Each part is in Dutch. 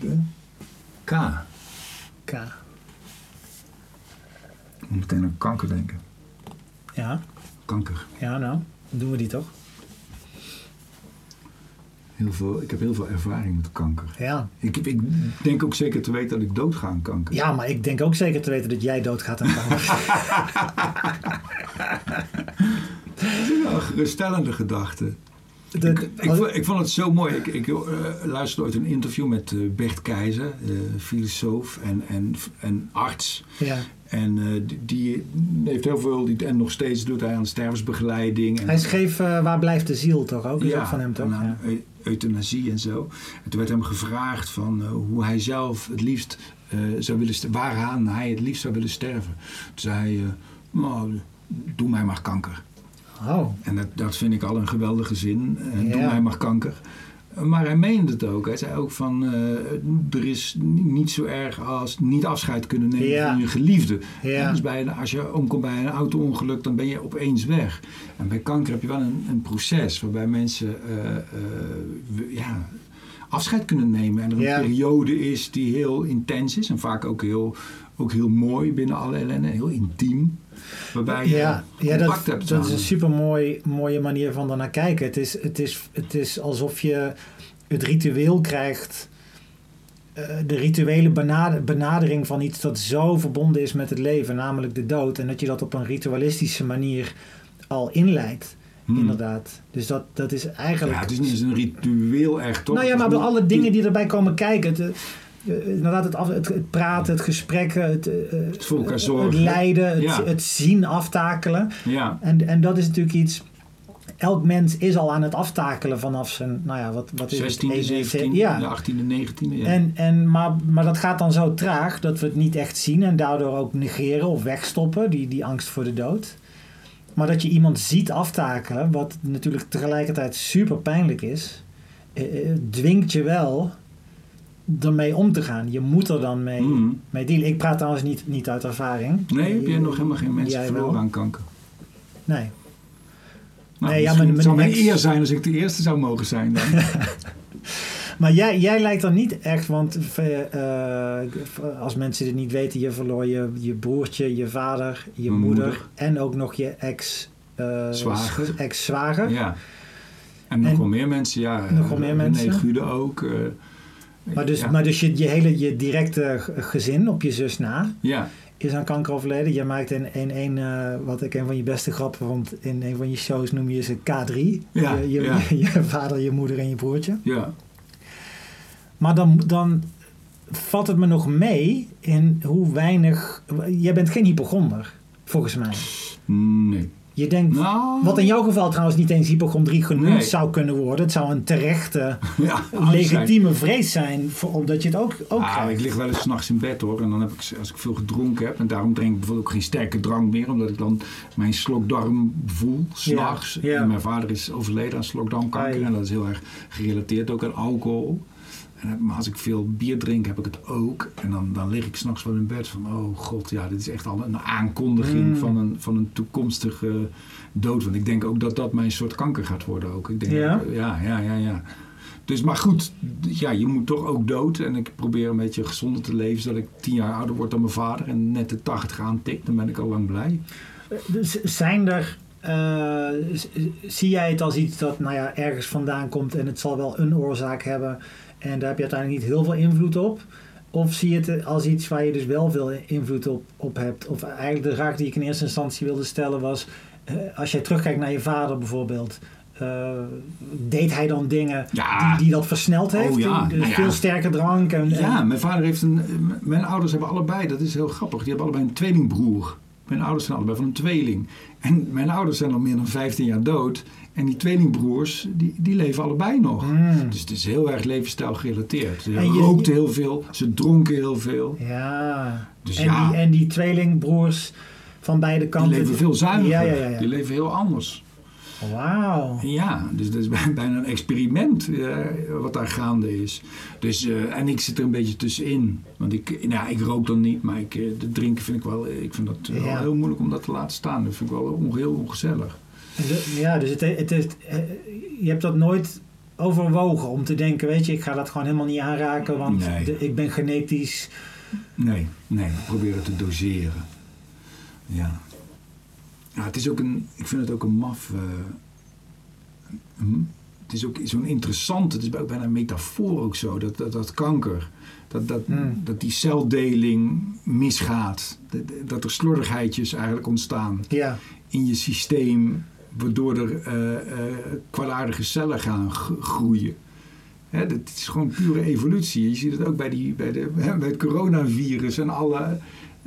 De K. K. Ik moet meteen aan kanker denken. Ja, Kanker. ja nou, dan doen we die toch? Heel veel, ik heb heel veel ervaring met kanker. Ja. Ik, ik denk ook zeker te weten dat ik doodga aan kanker. ja, maar ik denk ook zeker te weten dat jij doodgaat aan kanker. Dat is een geruststellende gedachte. De- Ik, ik, vond- ik vond het zo mooi. Ik, ik eh, luisterde ooit een interview met eh, Bert Keizer, filosoof en, en, en arts. ja. En eh, die, die heeft heel veel, die, en nog steeds doet hij aan stervensbegeleiding. En, Hij schreef Waar blijft de ziel toch ook? Is ook van hem toch? Ja. euthanasie en zo. En toen werd hem gevraagd van hoe hij zelf het liefst zou willen waaraan hij het liefst zou willen sterven. Toen zei hij, nou, doe mij maar kanker. Oh, En dat, dat vind ik al een geweldige zin. Eh, Doe mij maar kanker. Maar hij meende het ook. Hij zei ook van, eh, er is niet zo erg als niet afscheid kunnen nemen Ja. van je geliefde. Ja. En Dus bij een, als je omkomt bij een auto-ongeluk, dan ben je opeens weg. En bij kanker heb je wel een, een proces waarbij mensen eh, ja, afscheid kunnen nemen. En er een Ja. periode is die heel intens is en vaak ook heel, ook heel mooi binnen alle ellende, heel intiem. Waarbij je ja, ja dat, hebt dat is een super mooi, mooie manier van ernaar kijken. Het is, het, is, het is alsof je het ritueel krijgt. eh, de rituele benad- benadering van iets dat zo verbonden is met het leven, namelijk de dood. En dat je dat op een ritualistische manier al inleidt. Hmm. Inderdaad. Dus dat, dat is eigenlijk. Ja, het is niet eens een ritueel echt, toch? Nou ja, maar alle dingen die erbij komen kijken. Het, eh, inderdaad, het, af, het, het praten, het gesprekken, het, eh, Het elkaar het zorgen. lijden, het, Ja. het zien aftakelen. Ja, En, en dat is natuurlijk iets. Elk mens is al aan het aftakelen vanaf zijn. Nou ja, wat, wat is 16e, het? 17e, Ja. de 18e, 19e. Ja. En, en, maar, maar dat gaat dan zo traag dat we het niet echt zien en daardoor ook negeren of wegstoppen, die, die angst voor de dood. Maar dat je iemand ziet aftakelen, wat natuurlijk tegelijkertijd super pijnlijk is, eh, eh, dwingt je wel ermee om te gaan. Je moet er dan mee, Mhm. mee dealen. Ik praat trouwens niet, niet uit ervaring. Nee, heb jij nog helemaal geen mensen Jij verloren aan kanker? Nee. Nou, Nee, ja, maar- het zou mijn niks- eer zijn als ik de eerste zou mogen zijn dan. Maar jij, jij lijkt er niet echt, want eh, eh, als mensen dit niet weten, je verloor je, je broertje, je vader, je moeder, moeder. en ook nog je ex, Zwager. ex-zwager. ja. En nog En- wel meer mensen, ja. Nog wel meer mensen? Gude ook. Maar dus, ja. maar dus je, je hele je directe gezin op je zus na ja. is aan kanker overleden. Jij maakt in, in een, eh, wat ik een van je beste grappen vond, in een van je shows noem je ze K3. Ja, je, je, vader, je moeder en je broertje. ja. Maar dan, dan valt het me nog mee in hoe weinig... Jij bent geen hypochonder, volgens mij. Nee. Je denkt, Nou, wat in jouw geval trouwens niet eens hypochondrie genoemd Nee. zou kunnen worden. Het zou een terechte, ja, legitieme vrees zijn, voor, omdat je het ook, ook Ah, krijgt. ik lig wel eens s'nachts in bed hoor. En dan heb ik, als ik veel gedronken heb, en daarom drink ik bijvoorbeeld ook geen sterke drank meer, omdat ik dan mijn slokdarm voel, s'nachts. Ja, mijn vader is overleden aan slokdarmkanker. En dat is heel erg gerelateerd ook aan alcohol. En, maar als ik veel bier drink, heb ik het ook. En dan, dan lig ik s'nachts wel in bed van, oh god, ja, dit is echt al een aankondiging Mm. van, een, van een toekomstige dood. Want ik denk ook dat dat mijn soort kanker gaat worden ook. Ik denk, Ja? ja, ja, ja, ja. Dus, maar goed, ja, je moet toch ook dood. En ik probeer een beetje gezonder te leven, zodat ik tien jaar ouder word dan mijn vader. En net de 80 aantikt, dan ben ik al lang blij. Dus zijn er... eh, zie jij het als iets dat nou ja, ergens vandaan komt en het zal wel een oorzaak hebben en daar heb je uiteindelijk niet heel veel invloed op? Of zie je het als iets waar je dus wel veel invloed op, op hebt? Of eigenlijk de vraag die ik in eerste instantie wilde stellen was... eh, als jij terugkijkt naar je vader bijvoorbeeld... eh, deed hij dan dingen Ja. die, die dat versneld heeft? Oh ja, dus nou ja. Veel sterke drank? En, en- Ja, mijn vader heeft een. Mijn ouders hebben allebei, dat is heel grappig, die hebben allebei een tweelingbroer. Mijn ouders zijn allebei van een tweeling. En mijn ouders zijn al meer dan 15 jaar dood. En die tweelingbroers, die, die leven allebei nog. Mm. Dus het is heel erg levensstijl gerelateerd. Ze En je- rookten heel veel, ze dronken heel veel. Ja. Dus en, ja. die, en die tweelingbroers van beide Die kanten... leven veel zuiniger. Ja, ja, ja. ja. Die leven heel anders. Wauw. Ja, dus dat is bij- bijna een experiment eh, wat daar gaande is. Dus, eh, en ik zit er een beetje tussenin. Want ik, nou, ik rook dan niet, maar ik, eh, de drinken vind ik wel, ik vind dat wel heel moeilijk om dat te laten staan. Dat vind ik wel onge- heel ongezellig. Ja, dus het, het is, je hebt dat nooit overwogen om te denken, weet je, ik ga dat gewoon helemaal niet aanraken, want Nee. de- ik ben genetisch. Nee, nee, probeer het te doseren. Ja. Ja. Het is ook een, ik vind het ook een maf. eh, een- het is ook zo'n interessant, het is ook bijna een metafoor ook zo, dat, dat, dat kanker, dat, dat, Hmm. dat die celdeling misgaat. Dat, dat er slordigheidjes eigenlijk ontstaan in je systeem, waardoor er eh, kwaadaardige cellen gaan groeien. Hè, dat is gewoon pure evolutie. Je ziet het ook bij, die, bij, de, bij het coronavirus en alle.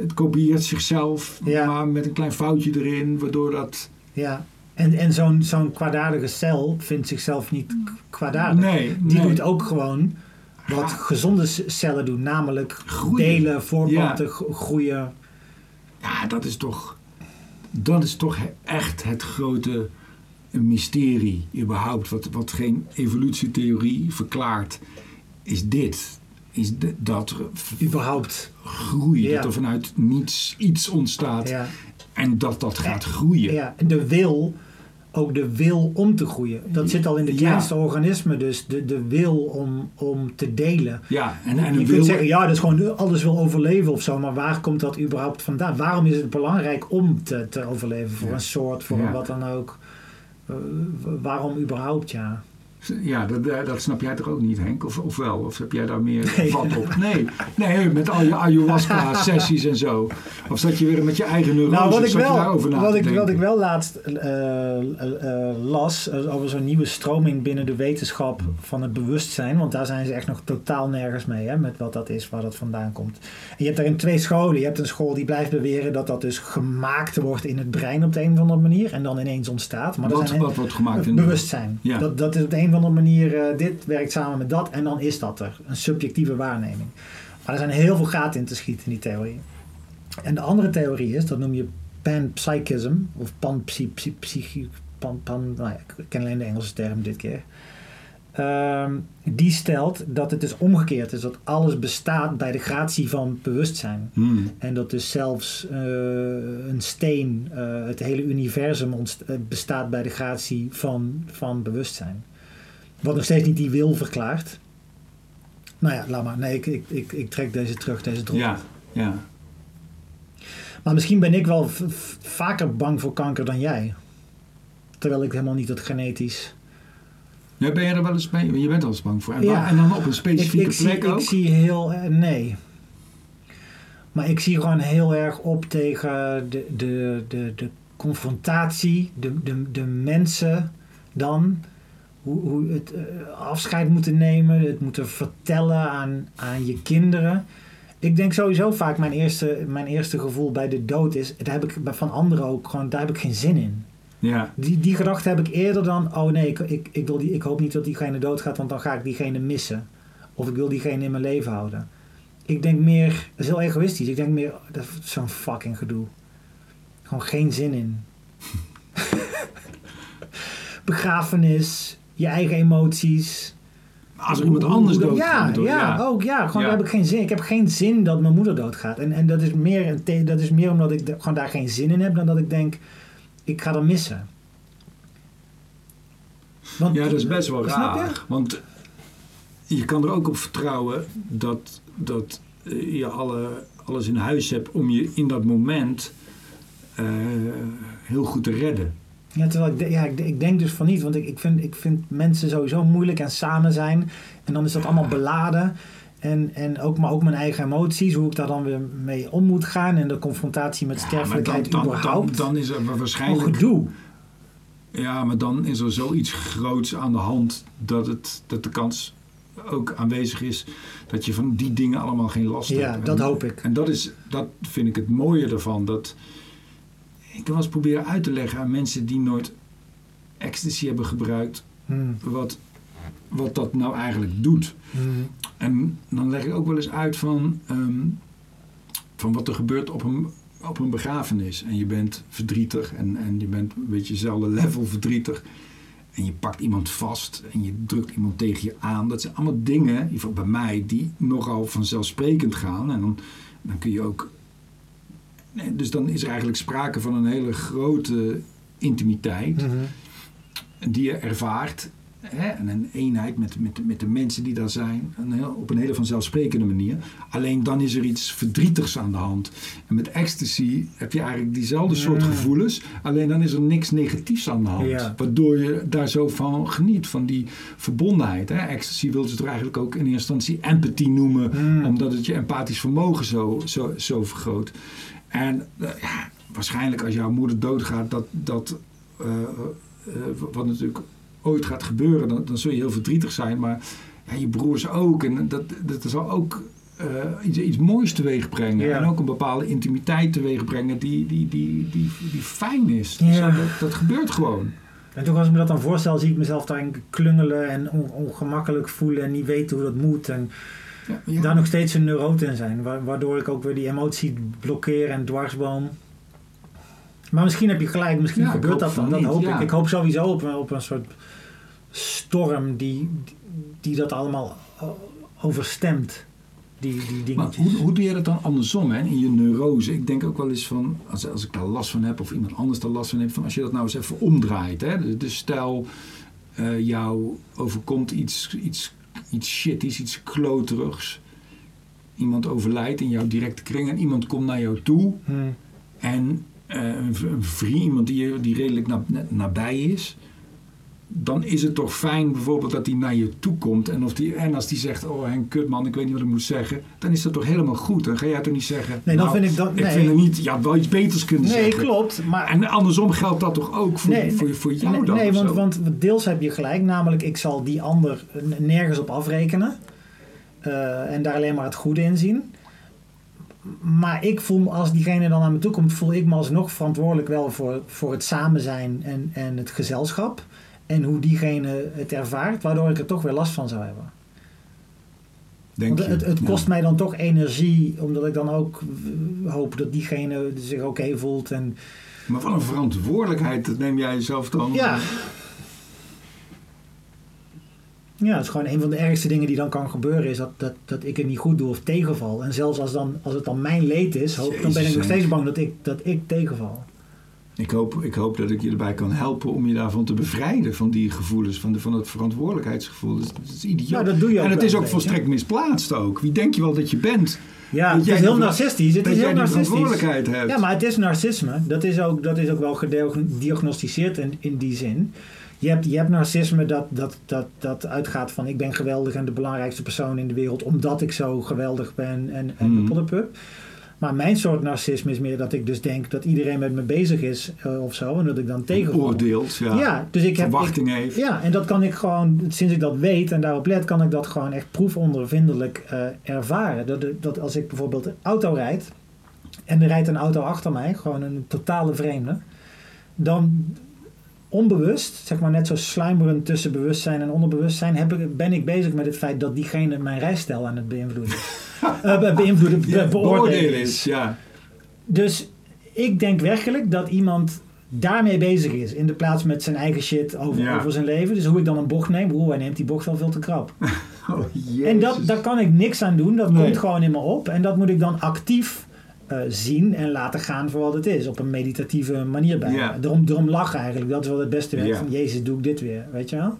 Het kopieert zichzelf, Ja. maar met een klein foutje erin, waardoor dat. ja. En, en zo'n zo'n kwaadaardige cel vindt zichzelf niet kwaadaardig. Nee, Die nee. doet ook gewoon wat gezonde cellen doen, namelijk Groeien. delen, voorplanten, groeien. Ja, dat is toch. Dat is toch echt het grote mysterie, überhaupt. Wat, wat geen evolutietheorie verklaart, is dit. Is dat er Überhaupt. groei, Ja. dat er vanuit niets iets ontstaat Ja. en dat dat gaat groeien. Ja, en de wil, ook de wil om te groeien. Dat zit al in de Ja. kleinste organismen, dus de, de wil om, om te delen. Ja, en, en je kunt wil, zeggen, ja, dat is gewoon alles wil overleven of zo, maar waar komt dat überhaupt vandaan? Waarom is het belangrijk om te, te overleven voor een soort, voor een wat dan ook? Eh, waarom überhaupt, ja? Ja dat, dat dat snap jij toch ook niet, Henk? Of, of wel? Of heb jij daar meer Nee. vat op? Nee, nee, met al je ayahuasca-sessies en zo. Of zat je weer met je eigen neurose? Nou, wat ik, wel, daarover na wat, ik, wat ik wel laatst eh, eh, eh, las eh, over zo'n nieuwe stroming binnen de wetenschap van het bewustzijn. Want daar zijn ze echt nog totaal nergens mee, hè, met wat dat is, waar dat vandaan komt. En je hebt daarin twee scholen. Je hebt een school die blijft beweren dat dat dus gemaakt wordt in het brein op de een of andere manier. En dan ineens ontstaat. Maar wat, zijn wat wordt gemaakt in bewustzijn. Ja. Dat, dat is op de een of andere manier, eh, dit werkt samen met dat en dan is dat er. Een subjectieve waarneming. Maar er zijn heel veel gaten in te schieten in die theorie. En de andere theorie is, dat noem je panpsychism of panpsychie. Pan, pan, nou ja, ik ken alleen de Engelse term dit keer. Ehm, die stelt dat het dus omgekeerd is. Dat alles bestaat bij de gratie van bewustzijn. Hmm. En dat dus zelfs eh, een steen, eh, het hele universum bestaat bij de gratie van, van bewustzijn. Wat nog steeds niet die wil verklaart. Nou ja, laat maar. Nee, ik, ik, ik, ik trek deze terug, deze drop. Ja, ja. Maar misschien ben ik wel vaker bang voor kanker dan jij. Terwijl ik helemaal niet dat genetisch... ja. Ben je er wel eens mee? Je bent wel eens bang voor. En, Ja. en dan op een specifieke ik, zie, plek ook? ik zie heel... eh, nee. Maar ik zie gewoon heel erg op tegen de, de, de, de confrontatie, de, de, de mensen dan. Hoe, hoe het eh, afscheid moeten nemen, het moeten vertellen aan, aan je kinderen. Ik denk sowieso vaak mijn eerste, mijn eerste gevoel bij de dood is, daar heb ik van anderen ook gewoon, daar heb ik geen zin in. Ja, Die, die gedachte heb ik eerder dan, oh nee, ik, ik, ik, wil die, ik hoop niet dat diegene doodgaat, want dan ga ik diegene missen. Of ik wil diegene in mijn leven houden. Ik denk meer, dat is heel egoïstisch, ik denk meer, dat is zo'n fucking gedoe. Gewoon geen zin in. Begrafenis, je eigen emoties. als er iemand anders doodgaat. Ja, ja, ook ja. Gewoon Ja. daar heb ik geen zin. Ik heb geen zin dat mijn moeder doodgaat. En, en dat, is meer een dat is meer omdat ik gewoon daar geen zin in heb dan dat ik denk, ik ga dat missen. Want, Ja, dat is best wel Snap je? raar. Want je kan er ook op vertrouwen dat, dat eh, je alle, alles in huis hebt om je in dat moment eh, heel goed te redden. Ja, terwijl ik, ja, ik, ik denk dus van niet, want ik, ik, vind, ik vind mensen sowieso moeilijk en samen zijn. En dan is dat allemaal beladen. En, en ook, maar ook mijn eigen emoties, hoe ik daar dan weer mee om moet gaan. En de confrontatie met Ja, dan, sterfelijkheid dan, dan, überhaupt. dan is er waarschijnlijk. gedoe. Ja, maar dan is er zoiets groots aan de hand dat, het, dat de kans ook aanwezig is dat je van die dingen allemaal geen last hebt. Ja, En- dat hoop ik. En dat, is, dat vind ik het mooie ervan. Dat, ik heb wel eens proberen uit te leggen aan mensen die nooit ecstasy hebben gebruikt, Hmm, wat, wat dat nou eigenlijk doet. hmm, En dan leg ik ook wel eens uit van, ehm, van wat er gebeurt op een, op een begrafenis. En je bent verdrietig en, en je bent een beetje hetzelfde level verdrietig. En je pakt iemand vast en je drukt iemand tegen je aan. Dat zijn allemaal dingen, in ieder geval bij mij, die nogal vanzelfsprekend gaan. En dan, dan kun je ook. Dus dan is er eigenlijk sprake van een hele grote intimiteit mhm. die je ervaart. hè, en een eenheid met, met, met de mensen die daar zijn. Een heel- op een hele vanzelfsprekende manier. Alleen dan is er iets verdrietigs aan de hand. En met ecstasy heb je eigenlijk diezelfde soort Mm. gevoelens. Alleen dan is er niks negatiefs aan de hand. Ja. Waardoor je daar zo van geniet. Van die verbondenheid. Hè. Ecstasy wil ze toch eigenlijk ook in eerste instantie empathy noemen. Mm. Omdat het je empathisch vermogen zo, zo, zo vergroot. En eh, ja, waarschijnlijk als jouw moeder doodgaat, dat, dat eh, eh, wat natuurlijk ooit gaat gebeuren, dan, dan zul je heel verdrietig zijn. Maar ja, je broers ook. En dat, dat zal ook iets, iets moois teweeg brengen. Ja. En ook een bepaalde intimiteit teweeg brengen die, die, die, die, die fijn is. Ja. Zo, dat, dat gebeurt gewoon. En toch als ik me dat dan voorstel, zie ik mezelf daarin klungelen en on- ongemakkelijk voelen en niet weten hoe dat moet. En Ja, daar nog steeds een neuroot in zijn, wa- waardoor ik ook weer die emotie blokkeer en dwarsboom. Maar misschien heb je gelijk, misschien Ja, gebeurt dat dan. Dat hoop ja. ik. Ik hoop sowieso op, een- op een soort storm die, die dat allemaal o- overstemt. Die, die Maar dingetjes. hoe, hoe doe je dat dan andersom hè, in je neurose? Ik denk ook wel eens van, als, als ik daar last van heb of iemand anders daar last van heeft, van als je dat nou eens even omdraait. Hè, dus, dus stel, eh, jou overkomt iets, iets, iets shitties, iets kloterigs. Iemand overlijdt in jouw directe kring en iemand komt naar jou toe. Hm. En eh, een, vriend, iemand die, die redelijk na- na- nabij is. Dan is het toch fijn bijvoorbeeld dat hij naar je toe komt. En, of die, en als die zegt, oh Henk, kutman, ik weet niet wat ik moet zeggen. Dan is dat toch helemaal goed. Dan ga jij toch niet zeggen, Nee, dan nou, vind ik dat. ik Nee, vind het niet, je had wel iets beters kunnen nee zeggen. klopt. Maar En andersom geldt dat toch ook voor, Nee, voor, voor jou nee, dan? nee want, want deels heb je gelijk. Namelijk, ik zal die ander nergens op afrekenen. Eh, en daar alleen maar het goede in zien. Maar ik voel me, als diegene dan naar me toe komt, voel ik me alsnog verantwoordelijk wel voor, voor het samen zijn en, en het gezelschap. En hoe diegene het ervaart, waardoor ik er toch weer last van zou hebben. Denk Want het, het Ja. kost mij dan toch energie, omdat ik dan ook eh, hoop dat diegene zich oké voelt. En Maar wat een verantwoordelijkheid, dat neem jij jezelf dan... Ja. Ja, het is gewoon een van de ergste dingen die dan kan gebeuren, is dat, dat, dat ik het niet goed doe of tegenval. En zelfs als, dan, als het dan mijn leed is, hoop, dan ben ik nog steeds bang dat ik, dat ik tegenval. Ik hoop, ik hoop dat ik je erbij kan helpen om je daarvan te bevrijden, van die gevoelens, van, de, van het verantwoordelijkheidsgevoel. Dat is, dat is idioot. Ja, dat doe je en het is ook volstrekt misplaatst ook. Wie denk je wel dat je bent? Ja, Dat het is heel narcistisch. Het dat is heel narcistisch. verantwoordelijkheid hebt. Ja, maar het is narcisme. Dat is ook, dat is ook wel gediagnosticeerd in, in die zin. Je hebt, je hebt narcisme dat, dat, dat, dat uitgaat van ik ben geweldig en de belangrijkste persoon in de wereld omdat ik zo geweldig ben en, en Mhm. de poddepup. Maar mijn soort narcisme is meer dat ik dus denk dat iedereen met me bezig is eh, of zo en dat ik dan tegenval. Oordeelt, ja. Ja, dus ik heb, ik, Verwachting heeft. ja, en dat kan ik gewoon, sinds ik dat weet en daarop let, kan ik dat gewoon echt proefondervindelijk eh, ervaren. Dat, dat als ik bijvoorbeeld een auto rijd en er rijdt een auto achter mij, gewoon een totale vreemde, dan onbewust, zeg maar net zo sluimerend tussen bewustzijn en onderbewustzijn, heb ik, ben ik bezig met het feit dat diegene mijn rijstijl aan het beïnvloeden is. Eh, be- beïnvloeden, be- Ja, beoordelen is. ja. Dus ik denk werkelijk dat iemand daarmee bezig is. In de plaats met zijn eigen shit over, Ja. over zijn leven. Dus hoe ik dan een bocht neem. Oeh, hij neemt die bocht al veel te krap. Oh, En dat, daar kan ik niks aan doen. Dat Nee. komt gewoon in me op. En dat moet ik dan actief eh, zien en laten gaan voor wat het is. Op een meditatieve manier bij. Ja. Daarom, daarom lachen eigenlijk. Dat is wel het beste werk. Ja. Van Jezus, doe ik dit weer. Weet je wel?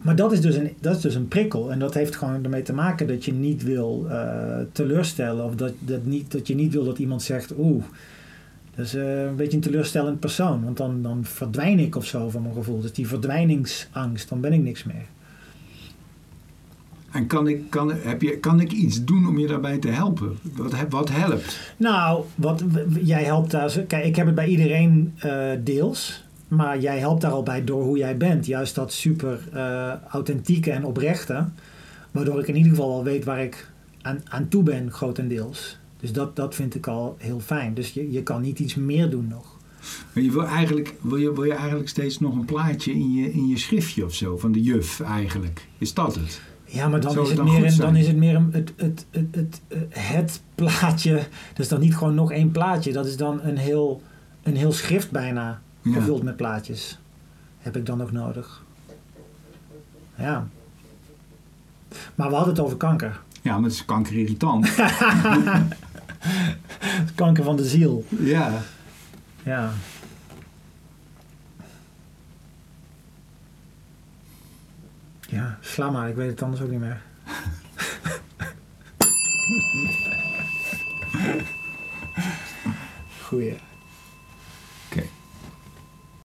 Maar dat is, dus een, dat is dus een prikkel. En dat heeft gewoon ermee te maken dat je niet wil eh, teleurstellen. Of dat, dat, niet, dat je niet wil dat iemand zegt... Oeh, dat is eh, een beetje een teleurstellend persoon. Want dan, dan verdwijn ik of zo van mijn gevoel. Dus die verdwijningsangst, dan ben ik niks meer. En kan ik, kan, heb je, kan ik iets doen om je daarbij te helpen? Wat, wat helpt? Nou, wat, jij helpt daar. Kijk, ik heb het bij iedereen eh, deels. Maar jij helpt daar al bij door hoe jij bent. Juist dat super eh, authentieke en oprechte. Waardoor ik in ieder geval wel weet waar ik aan, aan toe ben, grotendeels. Dus dat, dat vind ik al heel fijn. Dus je, je kan niet iets meer doen nog. Maar je wil, eigenlijk, wil, je, wil je eigenlijk steeds nog een plaatje in je, in je schriftje of zo, van de juf eigenlijk? Is dat het? Ja, maar dan, is het dan meer een, dan is het meer een, het, het, het, het, eh, het plaatje. Dat is dan niet gewoon nog één plaatje. Dat is dan een heel, een heel schrift bijna. Ja. Gevuld met plaatjes. Heb ik dan ook nodig. Ja. Maar we hadden het over kanker. Ja, maar het is kankerirritant. Kanker van de ziel. ja. Ja. Ja, sla maar, ik weet het anders ook niet meer. Goeie.